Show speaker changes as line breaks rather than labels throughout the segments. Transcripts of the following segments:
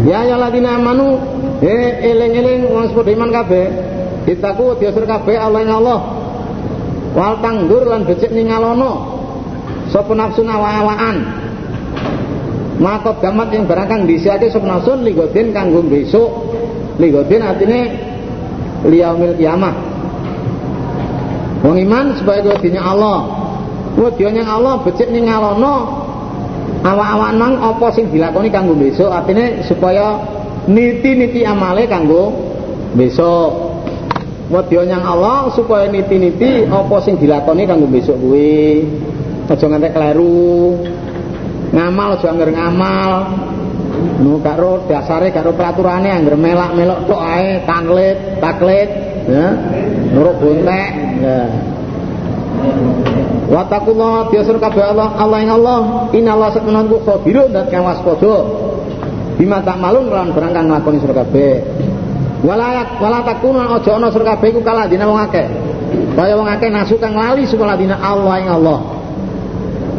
Ya ya ladina amanu eh eling-eling wong padha iman kabeh. Itaku diasur kabeh Allah ing Allah. Wal tangdur lan becik ningalono sapa nafsu awa-awaan. Maka gamat yang barang kang disiake sapa nafsu ligodin kanggo besok. Ligodin artine liyaumil kiamah. Wong iman sebagai wedinya Allah. Wedinya Allah becik ningalono awak-awakan mang apa sing dilakoni kanggo besok? Artinya supaya niti-niti amale kanggo besok. Wedya nyang Allah supaya niti-niti apa sing dilakoni kanggo besok kuwi. Aja ngantek kleru. Ngamal aja anggar ngamal. Nu karo dasare karo peraturane anggar melak-melok tok ae taklit taklit ya. Nurut buntek ya Watakullah biasa kabeh Allah Allah yang Allah. Inallah sekenan ku khabirun dan kang waspada bima tak malun lan barang kang nglakoni sira kabeh. Walayak wala takunu aja ana sira kabeh ku kalah dina wong akeh. Kaya wong akeh nasu kang lali supaya dina Allah yang Allah.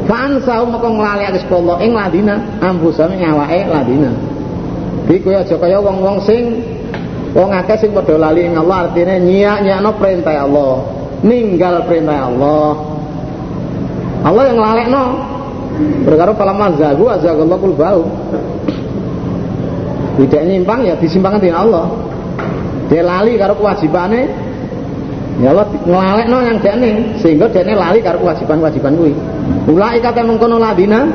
Fansahu maka nglali akeh Allah ing ladina ampusane nyawake ladina. Iki kowe aja kaya wong-wong sing wong akeh sing padha lali ing Allah artine nyiak-nyiakno perintah Allah. Ninggal perintah Allah Allah yang no perkara pala mazagu azagallahu kulbau tidak nyimpang ya disimpangkan dengan Allah. Dia lali karo kewajibannya ya Allah no yang nih sehingga nih lali karo kewajiban-kewajiban kuwi. Ulai kata mengkono ladina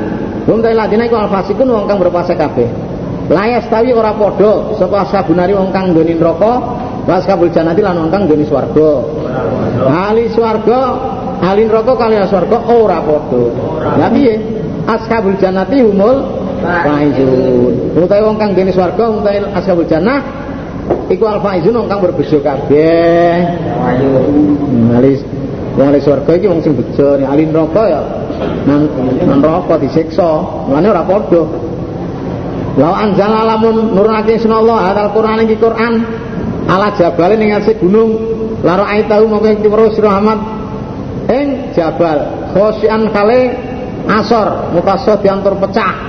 wong ta ladina iku alfasikun wong kang berpuasa kabeh. Layas tawi ora padha sapa sabunari wong kang nggone neraka was kabul janati lan wong kang nggone swarga. Ahli swarga ahli neraka kalian surga ora padha. Lha piye? Ashabul jannati humul faizun. Utawa wong kang dene swarga utawa ashabul jannah iku al faizun wong kang berbejo kabeh. Alis wong ahli swarga iki wong sing bejo. Ahli neraka ya nang neraka disiksa. Lane ora padha. Lau anjala lamun nurunake sunallah hadal Quran iki Quran ala jabal ning gunung lara aitahu mongko terus Muhammad ing jabal khosyan kale asor mutaso diantur pecah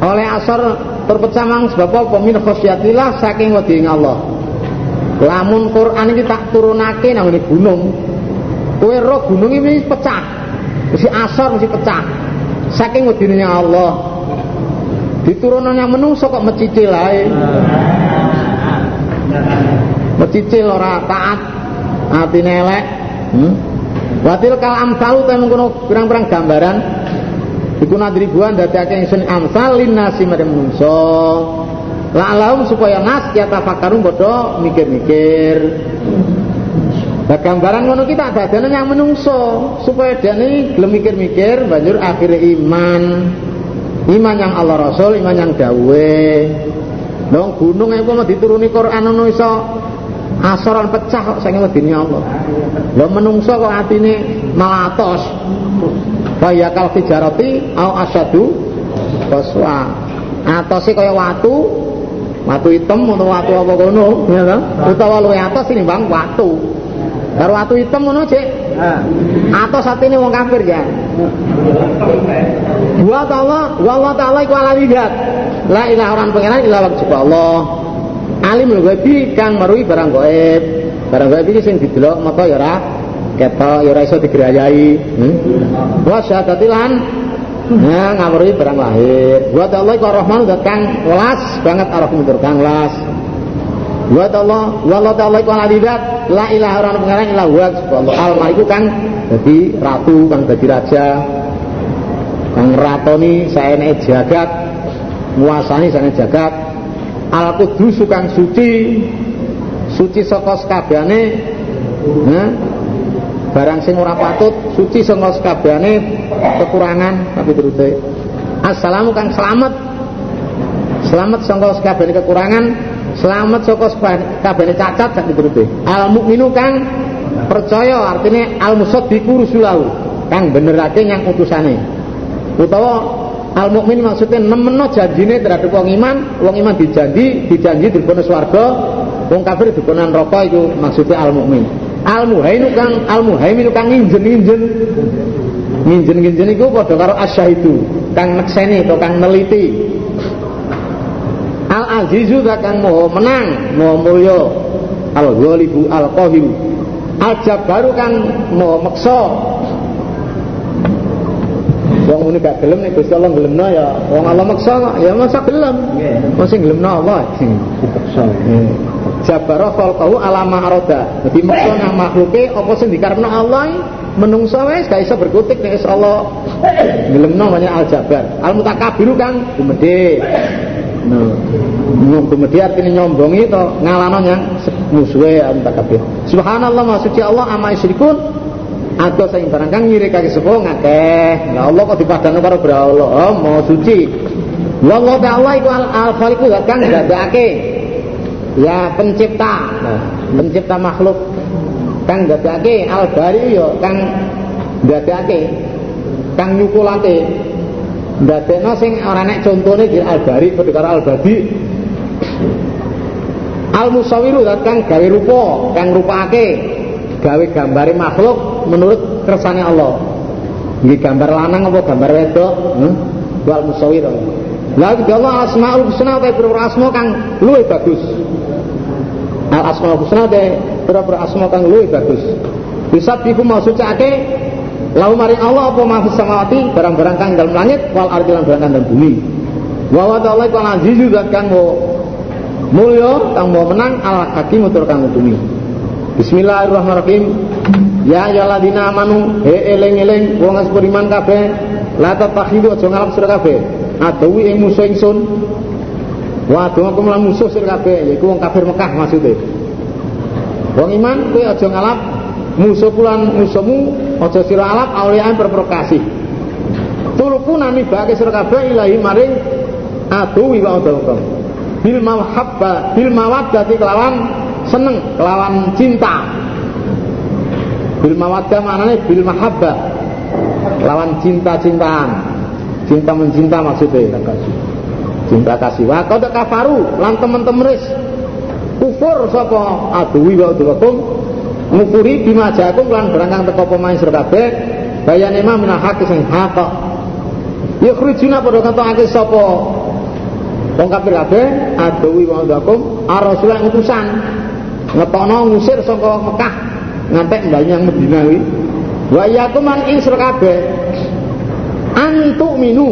oleh asor terpecah mang sebab apa? Min khosyatillah saking wedi Allah. Lamun Quran ini tak turunake nang gunung. Kowe roh gunung ini pecah. Mesti asor mesti pecah. Saking wedine Allah. Diturunan yang menungso kok mecicil ae. Mecicil ora taat atine elek hmm? watil kal amsal ta mengkono pirang-pirang gambaran iku nadribuan dadake ingsun amsal linnasi marang manungsa la'alahum supaya nas ya tafakkarun padha mikir-mikir Nah, gambaran ngono kita dadane yang menungso supaya dene gelem mikir-mikir banjur akhirnya iman. Iman yang Allah Rasul, iman yang dawe. Dong gunung itu mau dituruni Quran ngono iso asoran pecah kok saking wedine Allah. Lho menungso kok atine malatos kaya kal fijarati au asadu qaswa. Atose kaya watu. Watu hitam atau watu apa kono ya ta utawa luwe atos ini bang watu. Karo watu hitam ngono cek atos atine wong kafir ya wa ta'ala wa Allah ta'ala iku ala la ilaha orang pengenan illa wajib Allah alim ghaibi kang marui barang gaib barang gaib iki sing didelok mata ya ora ketok ya ora iso digerayai hmm? wa Nah, ngawuri barang lahir. Buat Allah iku Rahman zat kang welas banget Ar-Rahim tur kang welas. Buat Allah, wallahu ta'ala iku alidat, la ilaha illa pengarang illa huwa subhanallah. Al iku kang dadi ratu, kang dadi raja. Kang ratoni saene jagat, nguasani saene jagat al kudus kang suci suci saka sekabehane nah, barang sing ora patut suci saka sekabehane kekurangan tapi turute assalamu kang selamat. Selamat saka sekabehane kekurangan selamat saka sekabehane cacat sak turute al mukminu kang percaya artinya al musaddiqu rusulahu kang benerake yang utusane. Utawa Al mukmin maksudnya nemeno janjine terhadap wong iman, wong iman dijanji, dijanji dibono swarga, wong kafir dibono neraka itu maksudnya al mukmin. Al muhaimin kang al muhaimin kang nginjen-nginjen. Nginjen-nginjen iku padha karo asyahidu, kang nekseni atau kang neliti. al azizu kang moho menang moho mulya al ghalibu al qahir al jabbaru kang moho meksa Wong muni gak gelem nek Gusti Allah gelemno ya wong Allah maksa ya masa gelem. Sing gelemno Allah dipaksa. Jabara khalqahu ala ma arada. Dadi maksa nang makhluke apa sing dikarepno Allah menungso wis gak iso berkutik nek Allah gelemno banyak al jabar. Al mutakabbiru kang gumedhe. Nah, gumedhe artinya nyombongi to ngalano yang musuhe al mutakabbir. Subhanallah maksudnya Allah ama isyrikun atau sing barang kang nyirikake sapa ngakeh. Lah Allah kok dipadano karo Allah, oh, mau suci. Allah ta'ala iku al-khaliqu al kang dadake. Ya pencipta. Nah, pencipta makhluk kang dadake al-bari yo kang dadake kang nyukulate. Dadekno sing ora nek contone di al-bari padha al-badi. Al-musawiru kang gawe rupa, kang rupake gawe gambare makhluk menurut kersane Allah. Ini gambar lanang apa gambar wedok? Hmm? Wal musawir. Lah Allah asmaul husna te pira asma kang luwih bagus. Al asmaul husna te pira asma kang luwih bagus. Bisa biku maksudake lau mari Allah apa mahfuz samawati barang-barang kang dalam langit wal ardi lan barang dalam bumi. Wa wa ta'ala iku azizu zat kang mulya kang mau menang al hakim utur kang bumi. Bismillahirrahmanirrahim. Ya ayyuhalladzina amanu. He eling-eling wong sing beriman kabeh. La tatakhidu aja ngalap sira kabeh. Aduwi ing musuh ingsun. Wa aduwakum lan musuh sira kabeh. Yaiku wong kafir Mekah maksude wong iman kowe aja ngalap. Musuh pulan musuhmu aja sira alap awliyan berprokasi tuluku nami bake sira kabeh ilahi maring aduwi wa aduwakum bil mahabba bil mawaddati kelawan seneng kelawan cinta bil mawaddah maknanya bil mahabbah. Lawan cinta-cintaan. Cinta mencinta maksudnya. Cinta kasih. Wa qad kafaru. Lan teman-teman ris kufur sapa aduwi wa aduwakum ngukuri bima jakum lan berangkang teko pemain sira kabeh bayane mah minal hak sing hak ya khrijuna padha katokake sapa? Wong kafir kabeh aduwi wa aduwakum ar-rasul utusan. Ngetokno ngusir saka Mekah ngantek yang Medina wa yakum man ing sira kabeh. Antu minu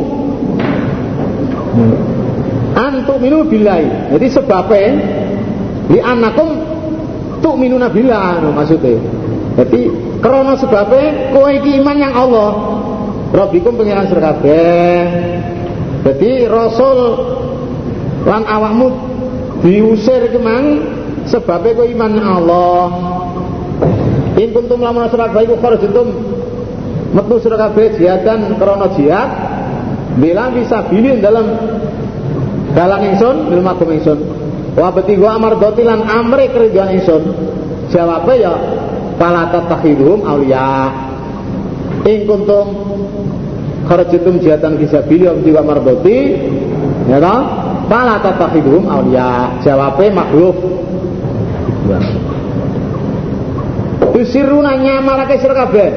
antu minu billahi. Jadi sebabnya li anakum tu minu nabilah maksudnya. Jadi karena sebabnya kowe iki iman yang Allah. Rabbikum pengiran sira kabeh. Jadi Rasul lan awakmu diusir kemang sebabnya kau iman Allah in kuntum lamun surat baik kharajtum metu surat kabeh jihatan krana jihad bilang bisa bilin dalam dalam ingsun bil makum ingsun. Wa betigo amar dotilan amre kerjaan ingsun. Jawabnya ya pala tatakhiduhum awliya. In kuntum kharajtum jihatan bisa bilin wa mardoti ya toh? Pala tatakhiduhum awliya. Jawabnya makhluk Tusiruna nyamarake sira kabeh.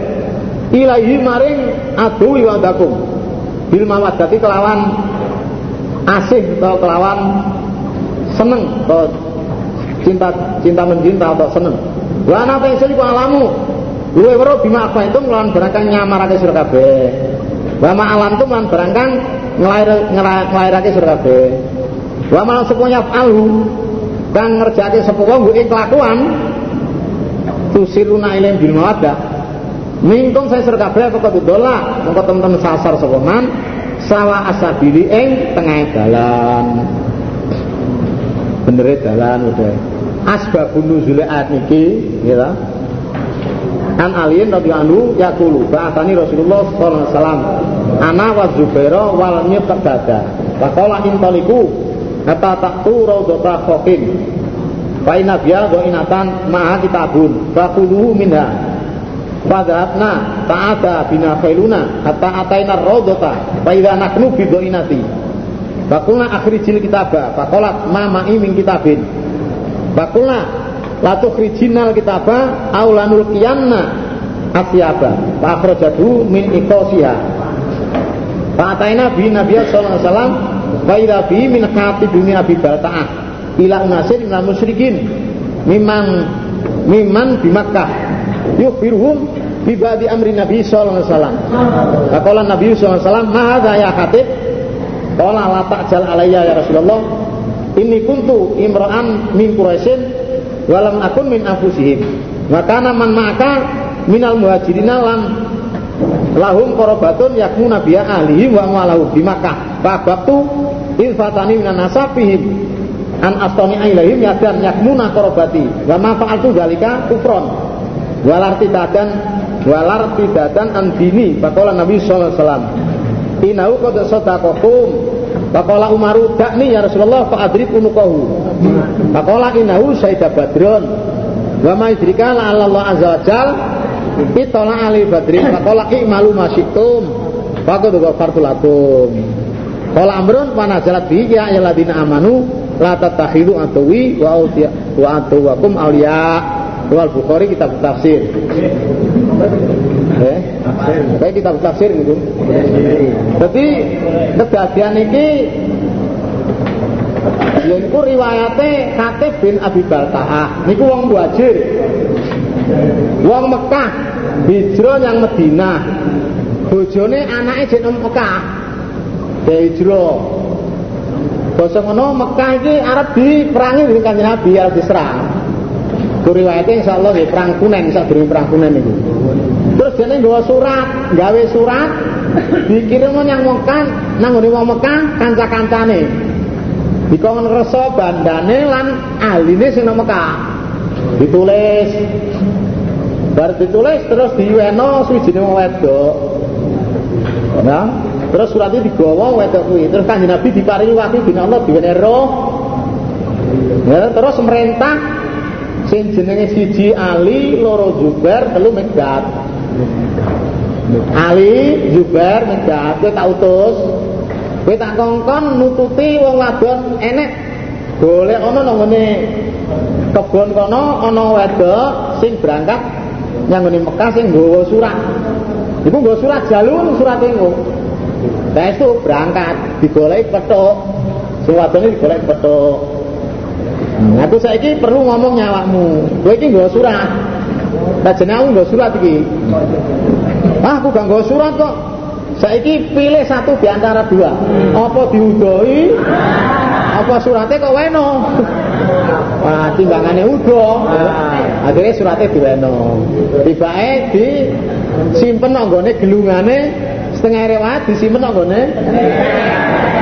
Ilahi maring aduwi wa dakum bil mawaddati kelawan asih atau kelawan seneng atau cinta cinta mencinta atau seneng. Wa ana iku alamu luwe weruh bima apa itu nglawan barangkang nyamarake sira kabeh. Wa ma alam tu lan barangkang nglair nglairake sira kabeh. Wa ma semuanya alu kang ngerjake sapa wong kelakuan tusiruna ilaim bil mawaddah mingkung saya sur kabeh apa dola mengko temen-temen sasar sapa man sawa asabili ing tengah dalan. Bener dalan udah. Asbabun nuzul ayat niki ya An aliin radhiyallahu anhu yaqulu ba'athani Rasulullah sallallahu alaihi wasallam. Ana wa Zubaira wal miqdada faqala intaliku Kata taktu raudata khokin Fa inna biya inatan ma'a kitabun. Fakuluhu minha. Fadhatna ta'ada bina khailuna Hatta ataina raudata Fa idha naknu bido inati Fakulna akhrijil kitabah Fakolat ma ma'i min kitabin. Fakulna Latu khrijinal kitabah Aulanul kiyanna Asyaba. Fa akhrajadu min ikosiha Fa ataina bin Nabiya sallallahu alaihi wasallam. Fa idza bi min khatibumi Abi Balta'ah ila unasin minal musyrikin mimman mimman di Makkah yukhbiruhum bi ba'di amri Nabi sallallahu alaihi wasallam. Faqala Nabi sallallahu alaihi wasallam, "Ma hadza ya khatib?" Qala la ta'jal alayya ya Rasulullah. Inni kuntu imra'an min Quraisyin walam akun min anfusihim. Wa kana man ma'aka minal muhajirina lam lahum qarabatun yakmuna biya ahlihim wa amwalahum di Makkah. Fa baktu ilfatani minan nasabihim an astoni ilaihim yadan yakmuna korobati. Wa ma fa'altu dalika kufron. Walar tidadan walar tidadan an dini. Bakola Nabi sallallahu alaihi wasallam inau qad sadaqakum Umaru dakni ya Rasulullah fa adrib unuqahu. Bakola inau sayyida badron. Wa ma idrika la Allah azza itola ali badrin. Bakola malu masyikum faqad ghafartu lakum. Kala amrun panazalat bihi ya ayyuhalladzina amanu la tatakhidu antuwi wa wa antuwakum awliya. Wal Bukhari kitab tafsir. Eh? Baik kitab tafsir gitu. Jadi kejadian ini ya niku riwayate Khatib bin Abi Baltaah niku wong muhajir. Wong Mekah hijrah yang Madinah bojone anake jeneng Mekah. Hijrah Basa ngono Mekah iki arep diperangi dening Kanjeng Nabi arep diserang. Riwayate insyaallah nggih perang Kunen sadurunge perang Kunen niku. Terus dene nggawa surat, gawe surat dikirim nang Mekah, nang ngene wong Mekah kanca-kancane. Dikon ngrasa bandane lan ahline sing nang Mekah. Ditulis Bar ditulis terus diweno suwijine wong wedok. Nah, Terus surat itu digawa wedok kuwi. Terus Kanjeng Nabi diparingi wahyu bin Allah diwene roh. Ya, terus merintah sing jenenge siji Ali, loro Zubair, telu Megdat. Ali, Zubair, Megdat, kowe tak utus. Kowe tak kongkon nututi wong wadon enek golek ana nang ngene kebon kono ana wedok sing berangkat yang ngene Mekah sing nggawa surat. Iku nggawa surat jalur surat iku. Nah itu berangkat digolek petuk. Suwadone digolek petuk. Nah aku saiki perlu ngomong nyawakmu. Kowe iki nggawa surat. Lah jenenge aku surat iki. Ah aku gak surat kok. Saiki pilih satu di antara dua. Apa diudoi? Apa suratnya kok weno? Wah, timbangannya udah. Akhirnya suratnya diweno. Tiba-tiba di simpen nonggone gelungane setengah riwayat disimpen gone.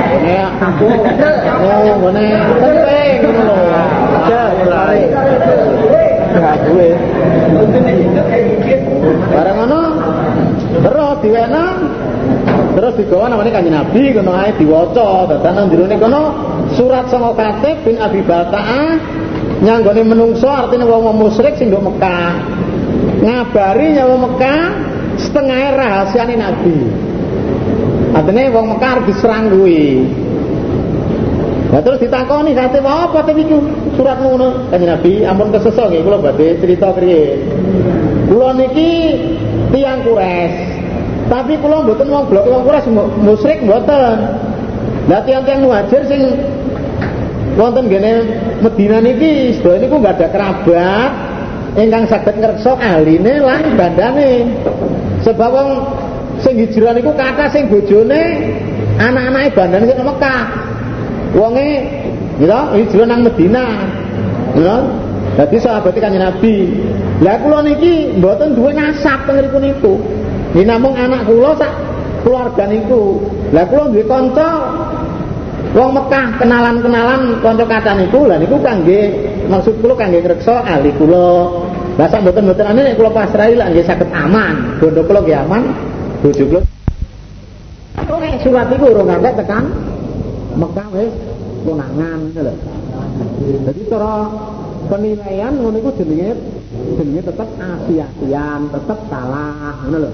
Ngene aku oh gone penting ngono lho. Mulai. Enggak duwe. Barang ngono terus diwena terus digawa namanya kanjeng Nabi kono ae diwaca dadan nang jero kono surat sanga Katib bin Abi Baltaah nyanggone menungso artinya wong musyrik sing ndok Mekah ngabari nyawa Mekah setengah rahasiane Nabi Artinya wong Mekar diserang kuwi. Nah terus ditakoni kate apa tapi iku surat ngono kanjeng Nabi ampun keseso nggih kula badhe cerita kriye. Kula niki tiang kures. Tapi kula mboten wong blok wong kures musyrik mboten. Lah tiang-tiang muhajir sing wonten gene Medina niki sedaya niku enggak ada kerabat ingkang saged ngreksa ahline lan bandane. Sebab wong sing hijrah niku kata sing bojone anak-anake bandane sing Mekah. Wonge gitu hijrah nang Medina. Gitu. Dadi sahabat kanjeng Nabi. Lah kula niki mboten duwe nasab teng mriku niku. Ini namung anak kula sak keluarga niku. Lah kula duwe kanca wong Mekah kenalan-kenalan kanca kata niku lah niku kangge maksud kula kangge ngreksa ahli kula. Lah sak mboten-mboten ane nek kula pasrahi lah nggih saged aman. Bondo kula nggih aman, bojo kula nek surat iku urung ngantek tekan. Mekah wis. Konangan ngono lho dadi cara penilaian ngono iku jenenge jenenge tetep asia-asian tetep salah ngono lho.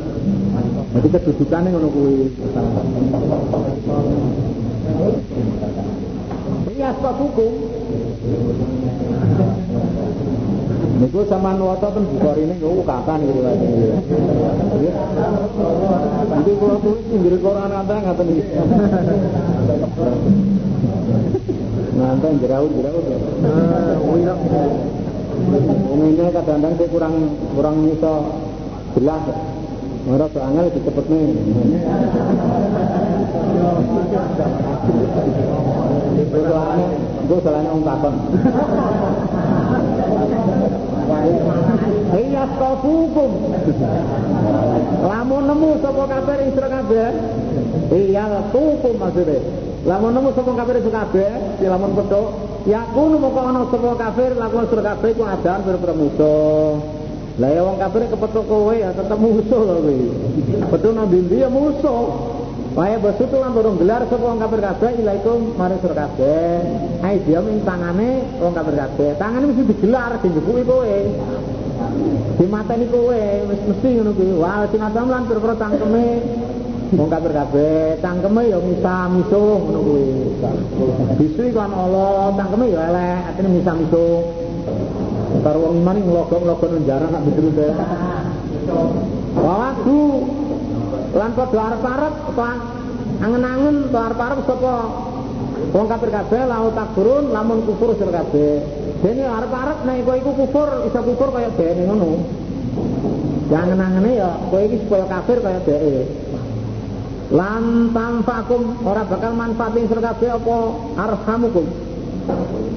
Dadi kedudukane ngono kuwi. Iya, sebab hukum Niku sampean waca ten Bukhari ini kok kapan gitu kan. Nanti kalau tulis pinggir Quran ada ngaten iki. Nanti jeraut-jeraut ya. Ini kadang-kadang saya kurang kurang bisa jelas. Ora lebih cepet nih. Itu soalnya, itu soalnya om takon. Iya hukum. Lamun nemu sapa kabeh ing sira kabeh. Iya hukum maksudnya. Lamun nemu sapa ing sira kabeh, ya lamun petuk, ya kuno moko ana sapa kafir lamun sira kabeh ku adan pira musuh. Lah ya wong kafir kepethuk kowe ya tetep musuh lho kowe. Betul nang ndi ya musuh. Waya bos itu lan burung gelar sapa wong kafir kabeh ilaikum mari sira kabeh. Ai dia ing tangane wong kafir kabeh. Tangane mesti digelar dijepuki kowe. Dimateni kowe wis mesti ngono kuwi. Wah sing adam lan pira tangkeme wong kafir kabeh. Tangkeme ya misa misuh ngono kuwi. Bisu kan Allah, tangkeme ya elek, atine misa misuh. Karo wong iman nglogok-nglogok nang jarak nak betul deh. Lan padha arep-arep apa angen-angen to arep-arep sapa wong kafir kabeh lau takburun lamun kufur sira kabeh. Dene arep-arep nek kowe iku kufur isa kufur kaya dene ngono. Jangan-angene ya kowe iki supaya kafir kaya dheke. Lan tanfakum ora bakal manfaatin sira kabeh apa arhamukum.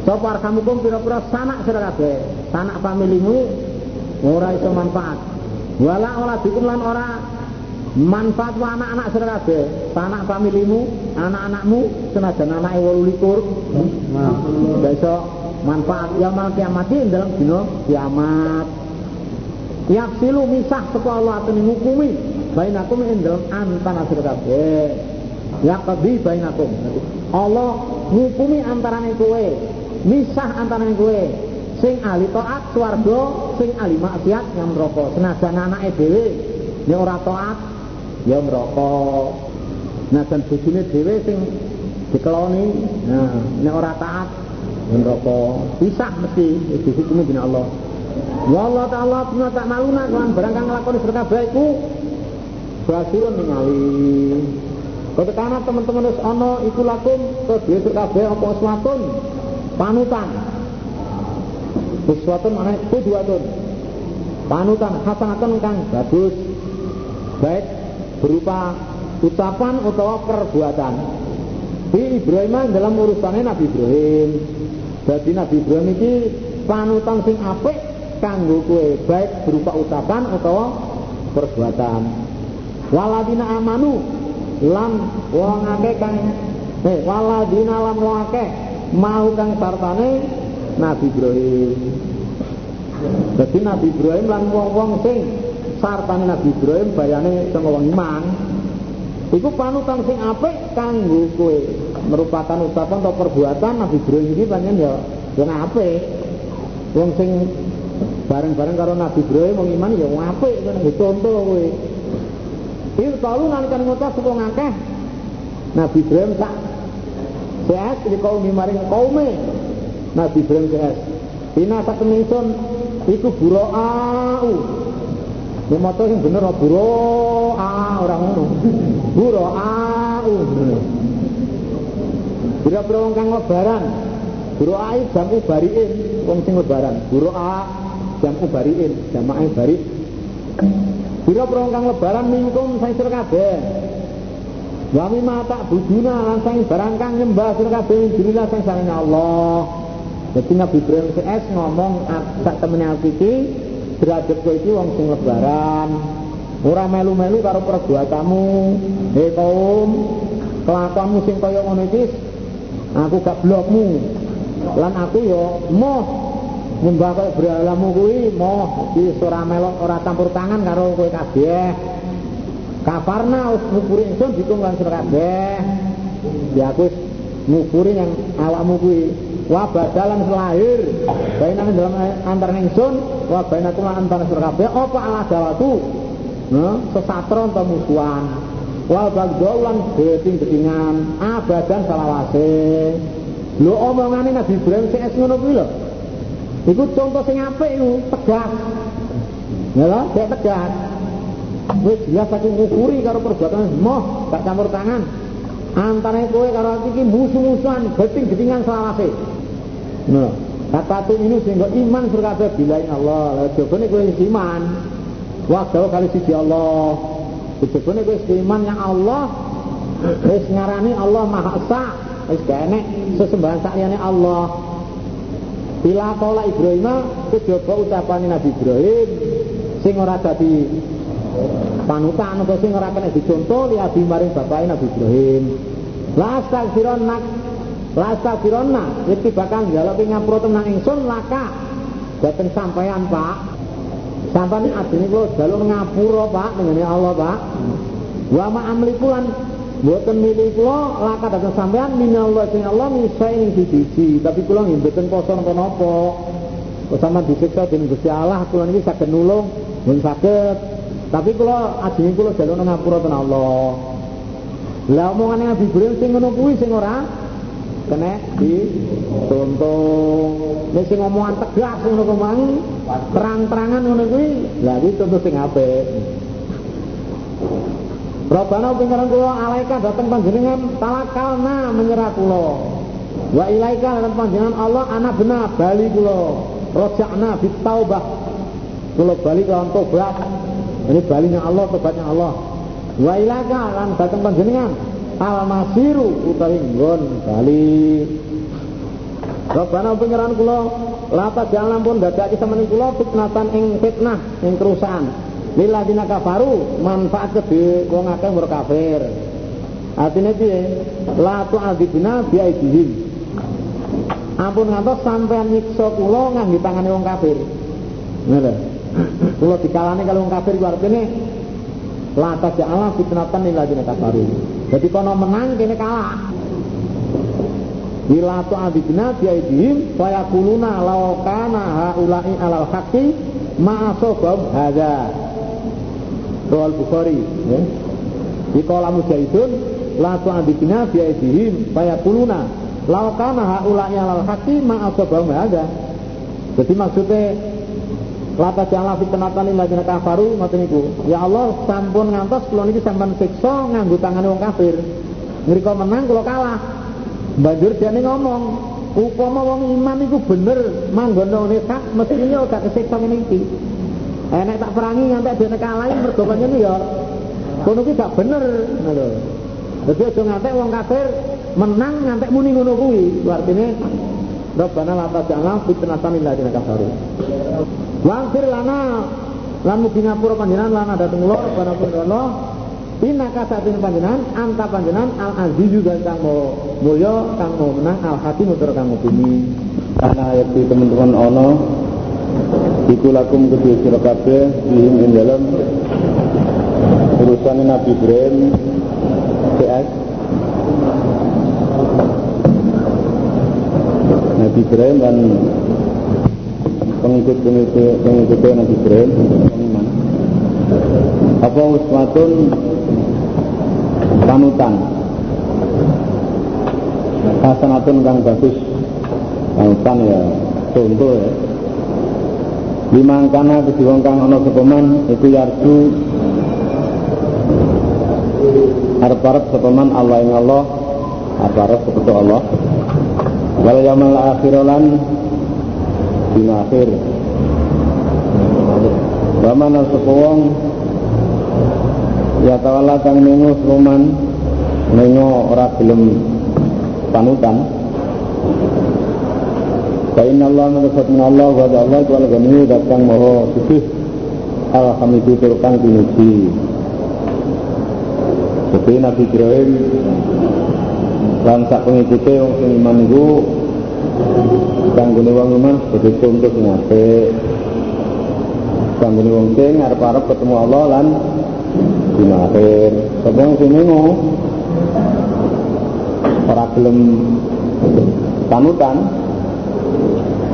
Sapa arhamukum pira-pira sanak sira kabeh. Sanak familimu ora iso manfaat. Wala ora dikum lan ora manfaat wa anak-anak sira kabeh. Sanak familimu, anak-anakmu senajan anake 28. Nah, besok manfaat yaumul kiamat dalam dina kiamat. Yaksilu misah sapa Allah atene ngukumi bainakum ing dalam antara sira kabeh. Yaqdi bainakum. Allah ngukumi antarane kowe, misah antarane kowe. Sing ahli taat swarga, sing ahli maksiat yang neraka. Senajan anake dhewe nek ora taat ya neraka. Nah dan bojone dhewe sing dikeloni, nah nek ora taat ya neraka. Pisah mesti dihukumi dening Allah. Ya Allah Ta'ala punya tak maluna kan barang kang nglakoni sira kabeh iku basirun ningali. Ketekana teman-teman wis ana iku lakum sira kabeh apa swatun panutan. Uswatun mana kudwatun. Panutan hasanatun kang bagus. Baik berupa ucapan atau perbuatan. Di Ibrahim dalam urusannya Nabi Ibrahim. Jadi Nabi Ibrahim ini panutan sing apik kanggo kue baik berupa ucapan atau perbuatan waladina amanu lam wong akeh kang eh waladina lam wong akeh mau kang sartane Nabi Ibrahim jadi Nabi Ibrahim lan wong-wong sing sartane Nabi Ibrahim bayane sing wong iman Iku panutan sing apik kanggo kowe merupakan ucapan atau perbuatan Nabi Ibrahim ini panjen ya yang apik wong sing bareng-bareng karo Nabi Ibrahim wong iman ya wong apik ngono contoh kowe. Ir talu nalikan ngucap sapa ngakeh Nabi Ibrahim tak sehat di kaum maring kaume Nabi Ibrahim sehat. Ina sak iku buroau. Ya moto sing bener buroa ora ngono. Buroau. Bira-bira wong kang lebaran. Buroa jamu bariin wong sing lebaran. Buroa jamu bariin jamaah bari Bila perongkang lebaran mingkum sang sira kabeh Wami mata buduna lan sang barang kang nyembah sira kabeh dirilah sang Allah Jadi Nabi Ibrahim CS ngomong sak temene iki derajat kowe iki wong sing lebaran. Ora melu-melu karo perbuatanmu he kaum. Kelakuanmu sing kaya ngono iki aku gak blokmu. Lan aku yo moh. Nyembah kaya beralamu kuwi moh. Iki ora melok ora campur tangan karo kowe kabeh. Kafarna wis ngupuri ingsun ditung lan kabeh. Ya aku ngupuri yang awakmu kuwi wa badalan selahir bainane dalam antar ingsun wa bainakum lan antar sira kabeh apa ala dawatu nah sesatron atau musuhan wal bagdolan beting-betingan abadan salawase lho omongane Nabi Ibrahim sing es ngono kuwi lho Iku contoh sing apik iku tegas. Ya lho, tegas. Wis jelas aku ngukuri karo perbuatan moh gak campur tangan. Antara kowe karo aku iki musuh-musuhan, geting-getingan selawase. Ngono. Kata ini sehingga iman surga bilain Allah. Lah jabane kowe iman. Wah, kali siji Allah. Kowe iman yang Allah. Wis ngarani Allah Maha Esa. Wis kene sesembahan sakjane Allah. Bila kala Ibrahim kejaba ucapane Nabi Ibrahim sing ora dadi panutan apa sing ora kena dicontoh li abi maring bapake Nabi Ibrahim. La astagfironna La astagfironna iki bakal njaluk ngapura tenang ingsun laka. Boten sampean, Pak. Sampeyan adine kula jaluk ngapura, Pak, ngene Allah, Pak. Wa ma amlikulan Buatan milik kula laka datang sampean minallah sing Allah misai ing siji tapi kula nggih mboten poso napa-napa. Sama disiksa dening Gusti Allah kula niki saged nulung, mboten saged. Tapi kula ajenge kula jaluk ngapura ten Allah. Lah omongane Nabi Ibrahim sing ngono kuwi sing ora kena ditonton. Nek sing omongan tegas ngono kuwi terang-terangan ngono kuwi, lah iki contoh sing apik. Rabbana pengiran kula alaika datang panjenengan talakalna menyerah kula. Wa ilaika datang panjenengan Allah anak benar bali kula. Rojakna fit. Kula bali kelawan tobat. Ini balinya Allah, tobatnya Allah. Wa ilaika datang panjenengan al masiru utawi nggon bali. Rabbana pengiran kula lapa jalan pun dadake sampeyan kula fitnatan ing fitnah ing kerusakan. Dina kafaru manfaat ke wong akeh mur kafir. Artinya piye? La tu'adzibna bi aidihim ampun ngantos sampean nyiksa kula nganggo tangane wong kafir. Ngono kula dikalane kalau wong kafir ku artine la taja'ala fitnatan lil ladina kafaru jadi kono menang kene kalah Bila tu'adzibna bi aidihim fa yaquluna law kana haula'i alal haqqi ma asabam hadza Rawal Bukhari ya. Di kolam mujahidun la tu'adibina biaidihim fayaquluna law kana haula'i alal haqqi ma asabahum hadza. Jadi maksudnya Lata jangan fitnatan lil ladzina kafaru ngoten niku. Ya Allah sampun ngantos kula niki sampean siksa nganggo tangane wong kafir. Ngrika menang kula kalah. Banjur jane ngomong, upama wong iman iku bener manggono hak mestinya gak kesiksa ngene iki. Enak tak perangi ngantek dene kalahi mergo pancen ya kono ki gak bener ngono lho. Dadi aja ngantek wong kafir menang ngantek muni ngono kuwi. Artine Rabbana la taj'alna fitnatan lil ladzina kafaru. Wangfir lana. Lan mugi ngapura panjenengan lana dateng kula Rabbana Allah Inna kasatin panjenengan anta panjenengan al aziz juga kang mau mulya kang mau menang al hakim utur kang bumi.
Karena ayat teman-teman ono Iku lakum kedua sira kabeh ing ing dalam. Urusan Nabi Ibrahim CS Nabi Ibrahim dan pengikut-pengikut pengikut Nabi Ibrahim pengiman apa uswatun? Panutan. Hasanatun kang bagus. Panutan ya contoh ya. Limangkana kana kang ana sapa man iku yarju. Arep-arep sapa man Allah ing Allah arep-arep Allah. Wal yaumil akhir lan dina akhir. Bamana sapa wong ya tawalla kang nengo roman nengo ora gelem panutan. Fa inna Allah menurut Allah wa Allah wal ghani datang maha suci Alhamidu turkan dinuji Jadi Nabi Ibrahim lan sak pengikute wong sing iman niku kanggone wong iman sebagai contoh sing apik. Kanggone wong sing arep-arep ketemu Allah lan dina akhir. Sapa sing ngono ora gelem panutan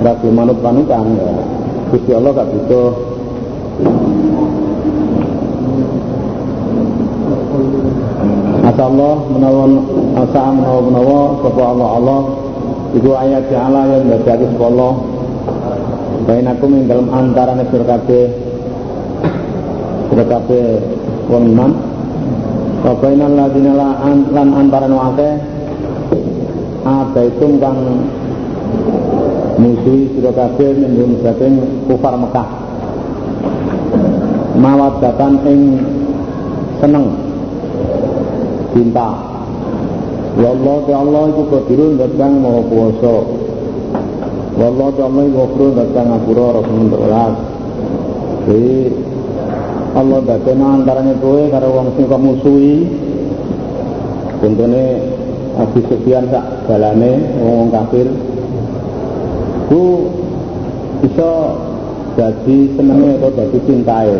Rasul manut panutan ya. Gusti Allah gak butuh Asa Allah menawa asa menawa menawa sapa Allah Allah iku ayat Allah yang dari Allah
Bain aku ing dalam antara sira kabeh sira kabeh wong iman. Bainal ladina lan antara nu akeh ada itu kang musuhi sira kabeh mendung saking kufar Mekah. Mawaddatan ing seneng cinta. Ya Allah, ya Allah iku qadirun dat kang maha kuwasa. Wallahu ta'ala iku ghafurun dat kang ngapura Rasulullah. Jadi Allah dadekno antarane kowe karo wong sing kok musuhi. Contone Abu Sufyan sak dalane wong kafir. Ku bisa jadi senenge atau jadi cintae.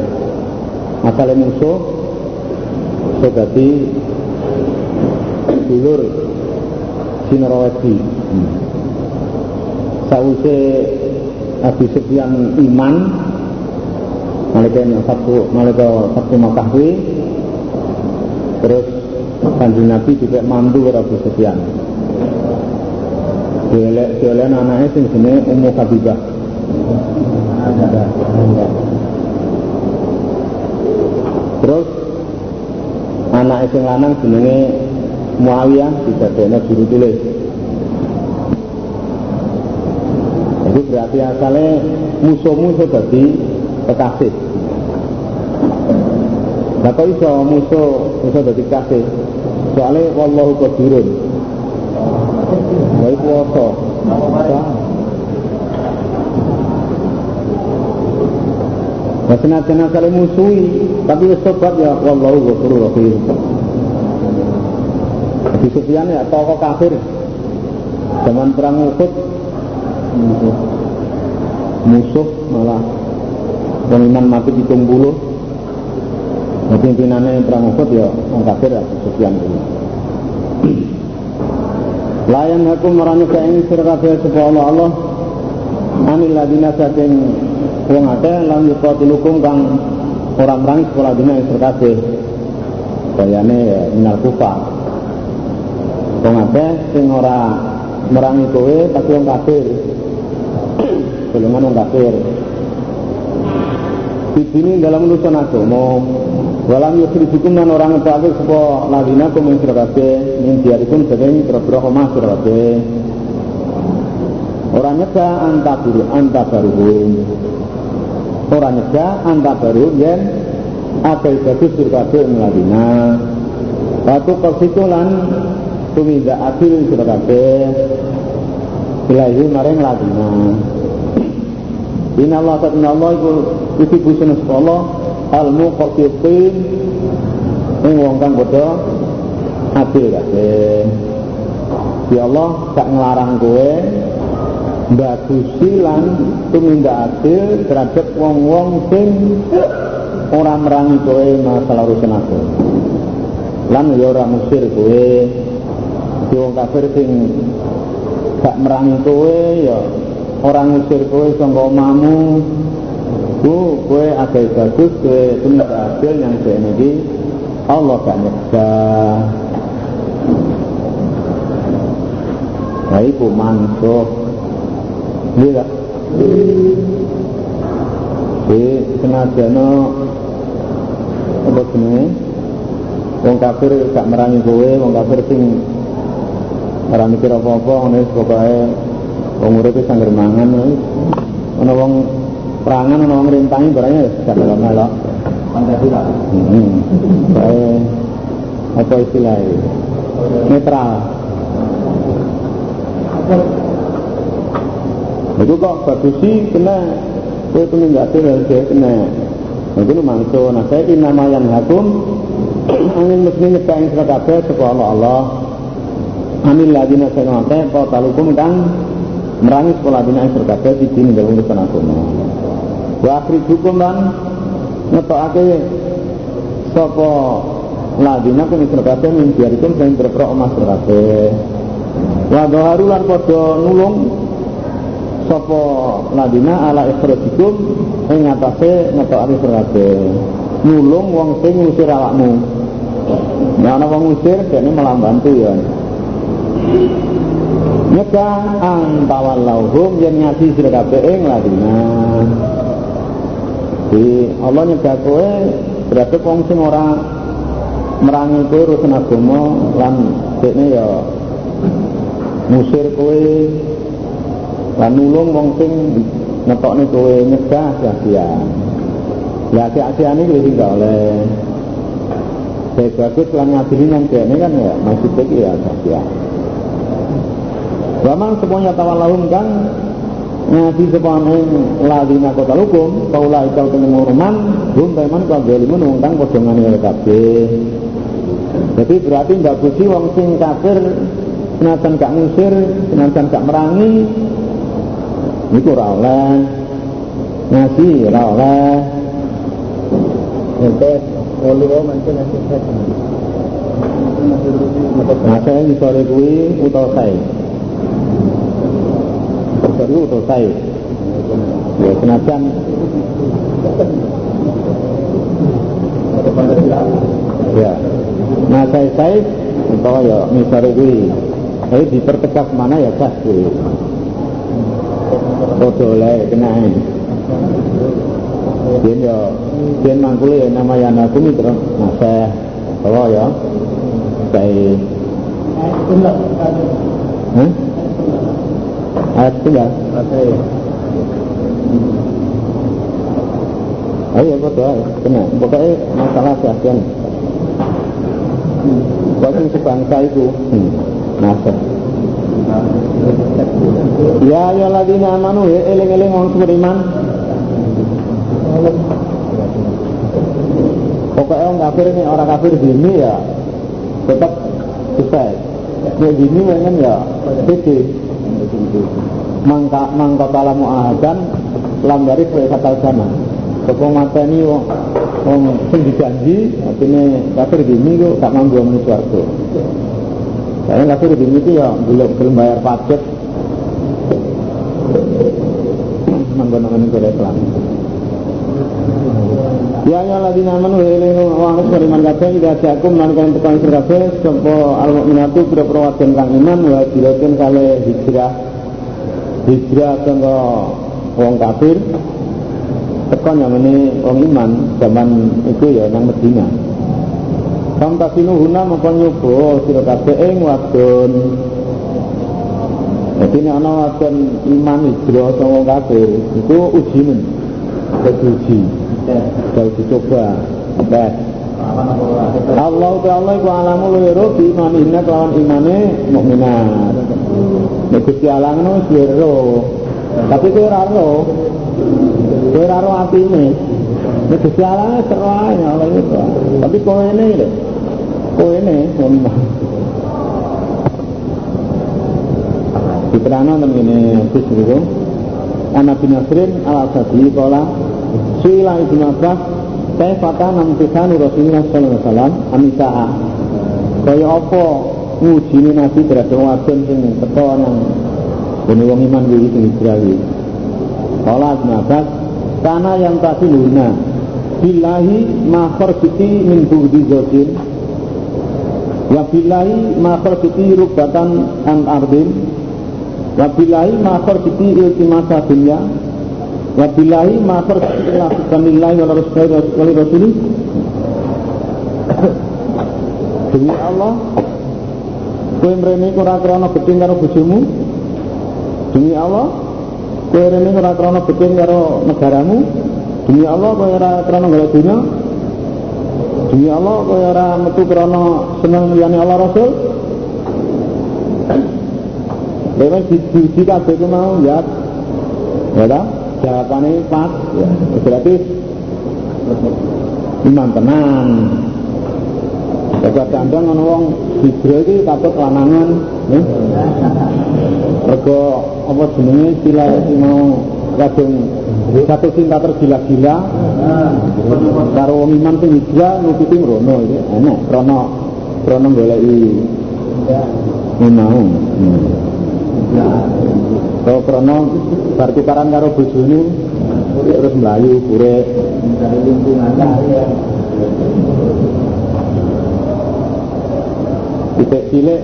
Asale musuh bisa jadi dulur Sinarawati. Sause Abu Sufyan iman malaikat satu malaikat satu Makkah terus kanjeng Nabi juga mantu karo Abu Sufyan. Dielek dielek anaknya sing jenenge Ummu Habibah. Terus anak sing lanang jenenge Muawiyah didadekno juru tulis itu berarti asalnya musuh-musuh jadi kekasih Nah kok iso musuh iso dadi kasih? Soale wallahu qadirun. Iku apa? Nah senajan kali musuhi, tapi wis tobat ya wallahu ghafurur. Di Sufyan ya tokoh kafir. Zaman perang Uhud musuh, musuh malah pemimpin mati hitung bulu Nah, pimpinannya perang Uhud ya wong kafir ya Sufyan kuwi. Layan hakum marane ka ing sira Allah Allah anil ladina saking wong akeh lan kang ora merang sekolah dina sira kabeh. Bayane ya minal kufar. Wong akeh sing ora merangi kowe tapi wong kafir. Golongan wong kafir. Di sini dalam urusan agama Walam yusrifukum dan orang ngetake sapa ladina kum ing sira kabeh min diarikum saking pira-pira omah sira kabeh. Ora nyegah anta guru anta baruhum. Ora nyegah anta baru yen akeh bagus sira kabeh ing ladina. Watu kasitu lan tuminda adil sira kabeh. Ilahi maring ladina. Inna Allah ta'ala Allah iku isi busun Allah al muqassitin ing wong kang padha adil kabeh. Ya Allah gak nglarang kowe bagusi lan tumindak adil terhadap wong-wong sing ora merangi kowe masalah urusan aku. Lan ya ora musir kowe. Di wong kafir sing gak merangi kowe ya orang ngusir kowe sangka omahmu Bu, kue agak bagus, kue tumis hasil yang saya ini Allah gak nyeksa. Nah, itu mansuh. Iya gak? Jadi, senajana apa jenis? Wong kafir gak merangi kowe, wong kafir sing ora mikir apa-apa, ngono pokoke wong urip sangger mangan ana wong perangan ana wong rintangi barangnya gak dalam melok.
Pancasila.
Hmm. Bae apa istilahnya? Netral. Itu kok bagusi kena kowe tumindak dari kena. Itu mangso. Nah saya ini nama yang hakum angin mesti nyekak ing sira kabeh saka Allah Amin ladina sing akeh kok talukum kang merangi sekolah dina sira kabeh di dini dalam urusan agama. Wa akhrijukum lan ngetokake sapa ladina kum sira kabeh min diarikum sing berpro omah sira kabeh. Nulung sapa ladina ala ikhrajikum ing ngatasé ngetokake sira kabeh. Nulung wong sing ngusir awakmu. Nah ana wong ngusir dene bantu ya. Nyegah ang tawallauhum yen ngasi sira kabeh ing ladina di Allah nyegah kowe berarti wong sing ora merangi kowe urusan agama lan dekne ya musir kowe lan nulung wong sing ngetokne kowe nyegah sia-sia ya sia-sia ini kuwi sing oleh. Saya bagus lan ngadili yang ini kan ya maksudnya ya sia-sia Waman semuanya tawallahum kan ngaji sepon ing ladina kota hukum kaula ikal temu ngurman hum teman kau zalimun wong kang padha ngene kabeh. Jadi berarti mbak busi wong sing kafir senajan gak ngusir senajan gak merangi niku ora oleh. Ngaji ora oleh. Ente olu mesti ngaji Nah, saya sore kuwi utawa saya baru selesai ya senajan ya. Nah saya saya atau ya misalnya gue tapi dipertegas mana ya sah gue Foto lah kena ini. Dia ya Dia mangkuli ya nama yang aku ini terus Nah saya Kalau ya Saya. Hah? Ayat tunggal ayo betul kena. Pokoknya masalah kasihan Bagi sebangsa itu hmm. Nasa Ya ya ladina amanu ya eling-eling orang beriman. Pokoknya orang kafir ini orang kafir ini ya tetap selesai. Ya gini memang ya beda mangka mangka tala mu'ahadan lam dari kue kata sana Kepong mata ini wong wong sing dijanji artinya kafir gini kok gak mampu menuju swarga. Karena kafir gini itu ya belum belum bayar pajak. Menggunakan kode Islam. Ya ya lagi nama nuh ini wong beriman kabeh ida jakum lan kan tekan kabeh sapa al mukminatu pira-pira kang iman wa dilaken kale hijrah hijrah tenggo wong kafir. Tekan namanya wong iman zaman itu ya nang Medina. Samtasinu huna mongko nyoba sira kabeh ing wadon. Jadi ini ana wadon iman hijrah sama kafir itu ujian uji. Kalau dicoba. Tes Allah Ta'ala iku alamu lero di imanina kelawan imane mukminat Nek Gusti Allah ngono wis Tapi kowe ora ro. Kowe ora ro atine. Nek Gusti Allah seru ae Allah itu. Tapi kowe ini lho. Kowe ini Diterangno nang ngene Gus niku. Ana bin Nasrin al-Asadi kala Suila Ibnu Abbas Kaifata nam kisanu Rasulullah sallallahu alaihi wasallam amisaa. Kaya apa ngujine Nabi terhadap wadon sing teko nang dene wong iman kuwi sing hijrah kuwi. Kala Ibnu Abbas kana yang tadi luna billahi ma kharjiti min budi zawjin wa billahi ma kharjiti rubatan an ardin. Wa billahi ma kharjiti iltimasa dunya wa billahi ma kharjiti ila kamillahi wa rasulih demi Allah kowe mrene ora krana gedeng karo bojomu demi Allah kowe rene ora krana gedeng karo negaramu demi Allah kowe ora krana golek dunya demi Allah kowe ora metu krana seneng liyane Allah Rasul Lewat di kabeh ku mau ya. Ya ta? Jawabane pas ya. Berarti iman tenan. Sebab kandang ana hijrah iki katut lanangan, ya. Rego apa jenenge sila mau kadung satu cinta tergila-gila karo wong iman sing hijrah nututi mrono iki enak krana krana goleki mau. Kalau krono bar tukaran karo bojone terus melayu kure titik cilik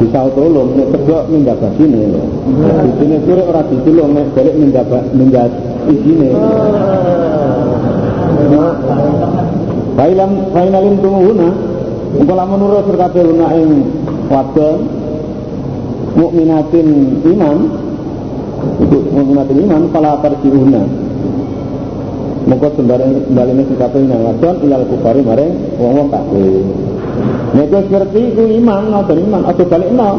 bisa tolong nek kerja minggat basine. Sini sore ora ditolong nek balik minggat minggat isine Bailam bainalim tumuhuna. Engko lamun nurut kabeh una ing wadon mukminatin iman mukminatin iman pala tarjiuna Moko sembarang ini kabeh nang wadon ilal kufari maring wong-wong kafir Nek seperti itu iman ngoten iman aja balikno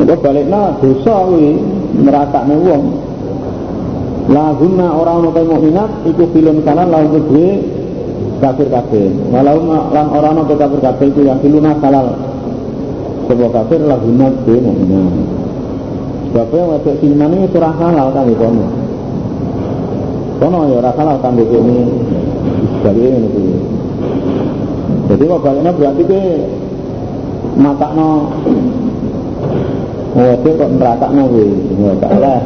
Nek balikno dosa kuwi nerakane wong Lahunna orang orang mukminat iku filun kanan lahu kedue kafir. Walau lan orang orang kafir kafir itu yang filuna halal. Sebuah kafir lahunna kedue mukminat. Sebabnya wajah sinan ini surah halal kan di kono. Kono ya ora halal kan di ini. Jadi ini. Jadi kok baliknya berarti ke mata no Wajah kok neraka no kuwi. Ya oleh.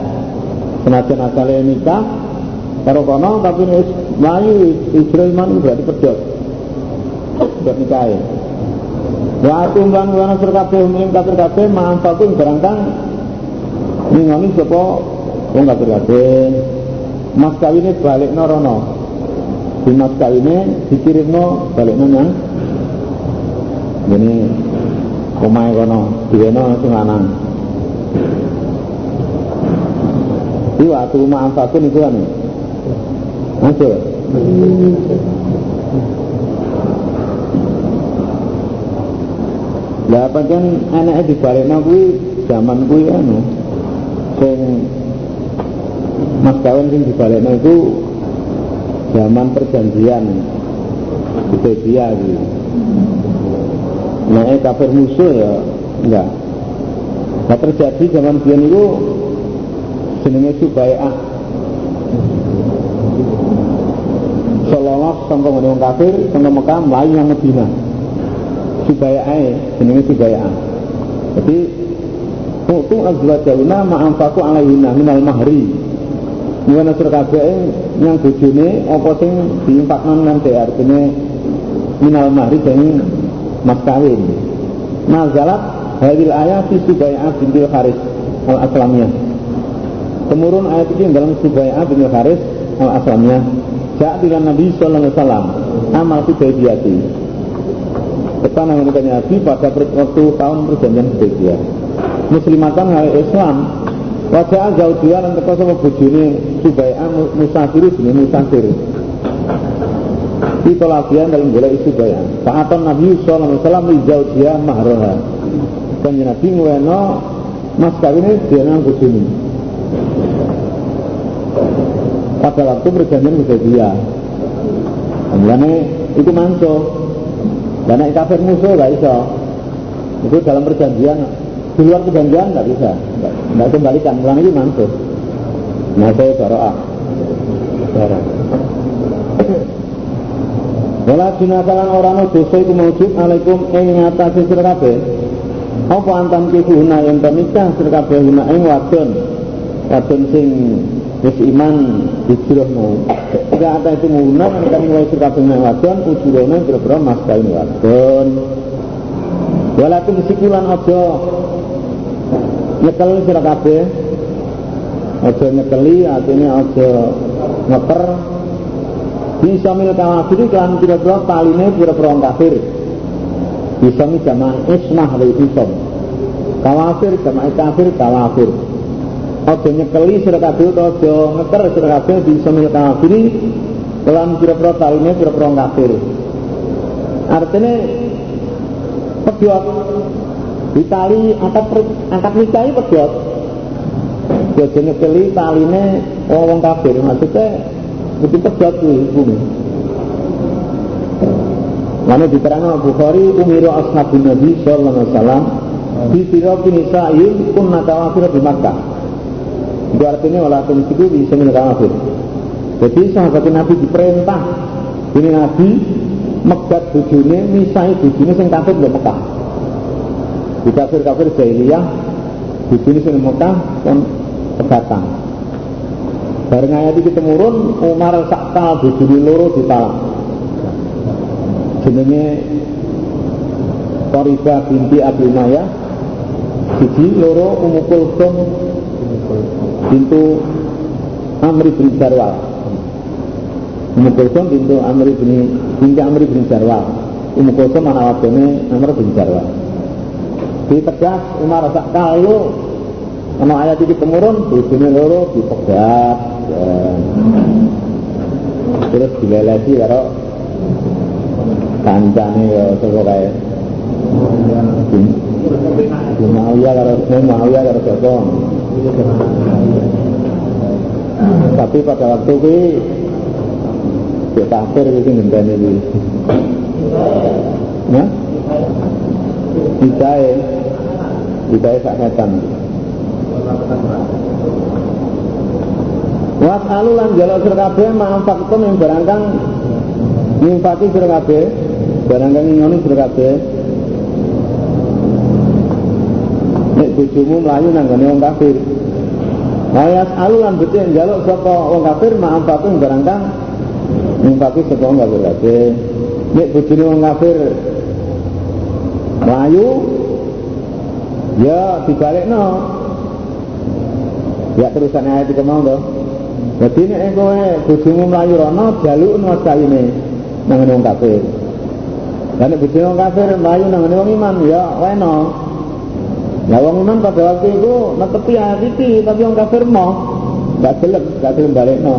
Senajan asale nikah karo kono tapi wis mlayu hijrah iman berarti pedhot pedhot nikah Wa tumbang wana sur kabeh umum kafir kabeh manfaatun barang kang ngingoni sapa? Wong kafir kabeh. Mas kawine balikno rono. Di mas kawine dikirimno balikno nang ini omahe kono diweno sing lanang. Di waktu manfaatun itu kan? Masuk Lah pancen anake dibalikno kuwi zaman kuwi anu. Sing mas kawin sing dibalikno itu zaman perjanjian. Hudaybiyah gitu. Nah, kafir musuh ya enggak. Nah terjadi zaman biyen itu jenenge Subai'ah Sololos sangka wong kafir sangka Mekah mlayu nang Medina Subai'ah jenenge Subai'ah jadi Tutu azwajahuna ma'amfaku alaihina minal mahri. Nuwana sur kabeh yang bojone apa sing diimpakno nanti artinya minal mahri jadi mas kawin. Nazalat hadil ayat fi Subai'ah bintil Haris al-Aslamiyah. Temurun ayat ini dalam Subai'ah bin Haris al-Aslamnya Ja'at dengan Nabi Sallallahu Alaihi Wasallam Amal Hudaybiyati. Ketan yang menikahnya Nabi pada waktu tahun perjanjian Hudaybiyah. Muslimatan hari Islam. Wajah Zawdiyah dan teka sama bujuni Subai'ah Musafir ini Musafir Di tolakian dalam bola isi Subai'ah Fa'atan Nabi Sallallahu Alaihi Wasallam Di Zawdiyah Mahroha Dan Nabi Nguweno Mas kawinnya dia nang bujuni pada waktu perjanjian dia Kemudian itu mansuh. Dan nek kafir musuh gak bisa. Itu dalam perjanjian di luar perjanjian nggak bisa, nggak kembalikan. Mulanya itu mansuh. Nah saya baroah. Barang. Wala jinakalan orang dosa itu mewujud. Alaikum ing ngatasi sira kabeh. Apa antam kihuna yang nikah sira kabeh guna ing wadon. Wadon sing wis iman mau jika ada itu muna kan mulai suka dengan wadon. Ujurone kira-kira mas kain wadon. Walaupun sikulan aja nyekel sira kabeh. Aja nyekeli artinya aja ngeper bisa mil kafir kan kira-kira taline kira-kira kafir bisa mi jamaah ismah dari isom kawafir jamaah kafir kawafir Ojo nyekeli kabeh utawa aja ngeker sira kabeh bisa milik kafiri kelan pira-pira taline pira-pira kafir. Artinya pedot ditali angkat angkat nikahi pedot. Ojo nyekeli taline wong kafir maksudnya itu kuwi bumi. Lalu diterangkan Bukhari umiru ashabun Nabi sallallahu alaihi wasallam di sirati nisa'in kunna kawafir di Makkah itu artinya walaupun itu bisa kafir. Jadi sahabat Nabi diperintah ini Nabi megat bujune misai bujune sing kafir di Mekah. Di kafir-kafir jahiliyah bujune sing Mekah kon pegatang. Bareng ayat iki temurun Umar sakta bujune loro ditalak. Jenenge Qariba binti Abi Umayyah. Siji loro Ummu Kulsum pintu Amri bin Jarwal Ummu Kulsum pintu Amri bin binti Amri bin Jarwal Ummu Kulsum anak wadone Amr bin Jarwal ditegas Umar sak kayu ana ayat iki temurun bojone loro dipegat. Terus dilelesi karo kancane ya sapa kae Muawiyah karo Muawiyah karo sapa tapi pada waktu itu Cek kafir itu ngenteni iki. Ya? Bisae. Bisae sak setan. Wasalu lan jaluk sira kabeh manfaatkum yang barang kang nyifati sira kabeh, barang kang ngoni sira. Nek bojomu mlayu nang gone wong kafir. Ayat alu lan betul jaluk sapa wong kafir manfaatkum barang kang nyifati sapa wong kafir kabeh. Nek bojone wong kafir mlayu ya dibalikno ya terusan ayat itu mau toh jadi nek kowe bojomu mlayu rono jalukno sayine nang wong kafir. Lan nek wong kafir mlayu nang wong iman ya weno Nah wong iman pada waktu itu netepi iki tapi wong kafir mau gak gelem gak gelem balikno.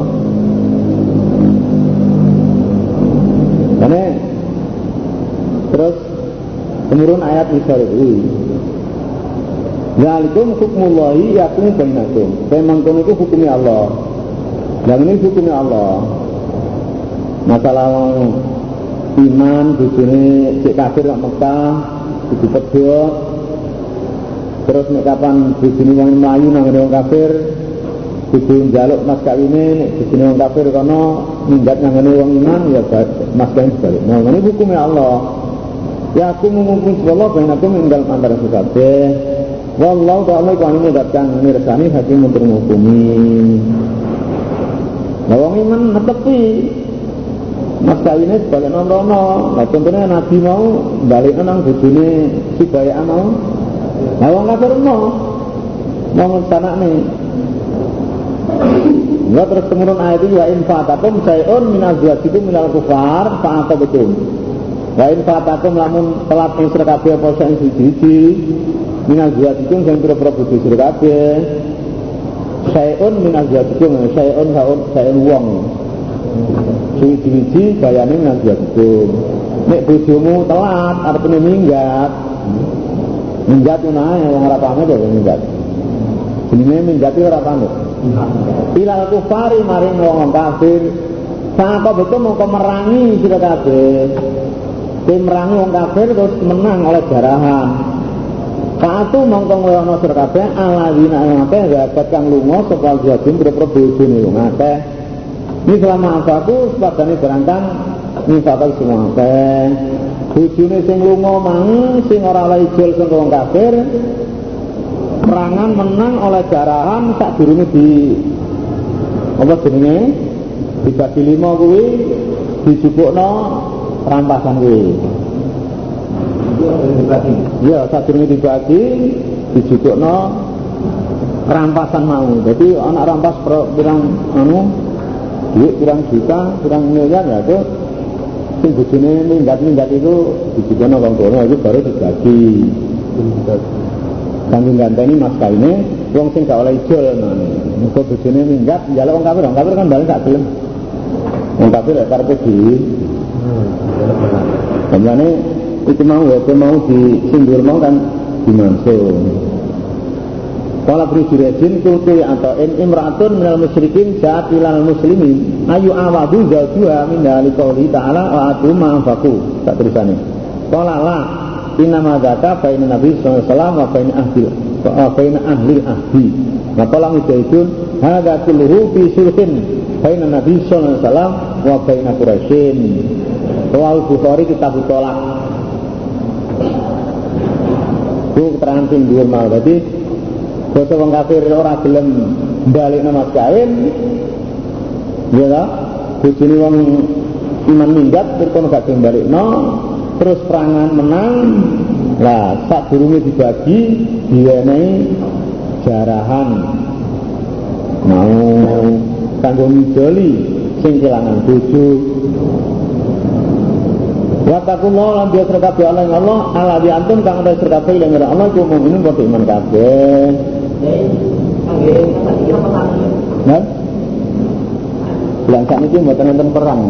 Karena terus kemudian ayat itu Zalikum hukmullahi yakum bainakum. Memang kono hukumnya Allah. Dan ini hukumnya Allah. Masalah iman bojone cek kafir nang Mekah kudu pedhot. Terus nek kapan bojone wong mlayu nang wong kafir kudu njaluk mas kawine nek bojone wong kafir kono minggat nang wong iman ya mas kawin sebalik. Nah, ini hukumnya Allah. Ya aku menghukum Allah bainakum ing dalem antara kabeh. Wallahu ta'ala iku anu mendatkan mirsani hakim untuk menghukumi. Nah, wong iman netepi Mas kawine sebalik nomrono. Nah, contohnya Nabi mau balik nang bojone si bayaan mau. Nah, wong kafir mau mau ngesanakne. Ya terus kemudian ayat itu wa in fatakum sayun min azwajikum minal kufar fa'aqabatum. Wa in fatakum lamun telat ing sira kabeh apa sing siji min azwajikum sing pira-pira bojo sira. Sayun min azwajikum sayun saun sayun wong. Suwi-suwi bayane min azwajikum. Nek bojomu telat arepene minggat. Minggat ngono wong ora pamit kok minggat. Jenenge minggat ora pamit. Ilal kufari maring wong kafir. Sapa betul mau merangi sira kabeh. Kowe merangi wong kafir terus menang oleh jarahan. Kaatu mongko ngono sira kabeh aladina ing akeh zakat kang lunga saka jadun boro bojone wong akeh. Ini selama aku sepadane berangkang nifakal semua akeh. Bojone sing lunga mang sing ora oleh ijol saka wong kafir perangan menang oleh jarahan tak durunge di apa jenenge dibagi lima kuwi dijupukno rampasan kuwi iya tak durunge dibagi dijupukno rampasan mau. Jadi anak rampas pirang anu duit pirang juta pirang miliar ya itu sing bojone minggat-minggat itu dijupukno wong tuwa itu baru dibagi. Kanggo ganteni mas kaine wong sing gak oleh ijol muga bojone minggat njaluk wong kafir wong kafir kan balik gak gelem. Wong kafir ya karepe dhewe Kamane itu mau ya mau di sindur mau kan dimansung Kala berjurajin kulti atau in imratun minal musyrikin jahat ilal muslimin ayu awadu jauh min dari qawli ta'ala wa ma'afaku tak tulisannya Kala la Inama zaka baina Nabi wasallam wa baina ahli wa baina ahli ahli. Nah itu itu hadza kulluhu fi sulhin baina Nabi wasallam wa baina Quraisyin. Rawal Bukhari kitab tolak. Itu keterangan sing dhuwur mau. Dadi basa wong kafir ora gelem balikno mas kain. Ya ta? Bojone wong iman minggat terus gak gelem balikno terus perangan menang Lah, sak durunge dibagi diwenehi jarahan mau kanggo ngidoli sing kelangan bojo Wa taqullah lan dia serta Allah yang Allah ala di antum kang ada serta yang ada Allah ku mukminin kok iman kabeh. Nah, saat ini buat nonton perang,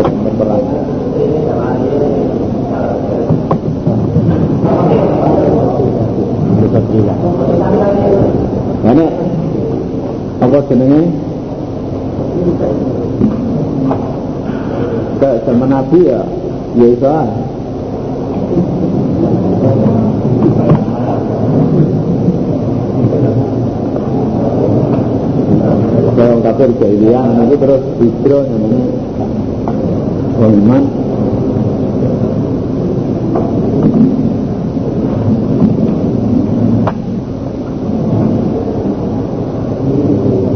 nonton perang. Mana? Apa jenenge? Zaman Nabi ya, ya itu Kalau orang kafir jahiliyah nanti terus hijrah namanya. Orang iman.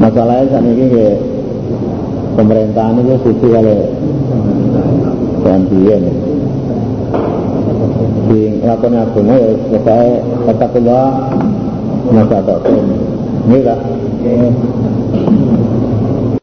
Masalahnya saat ini pemerintahan itu suci kali gantian di lakonnya agama ya selesai kata keluar masa tak ini lah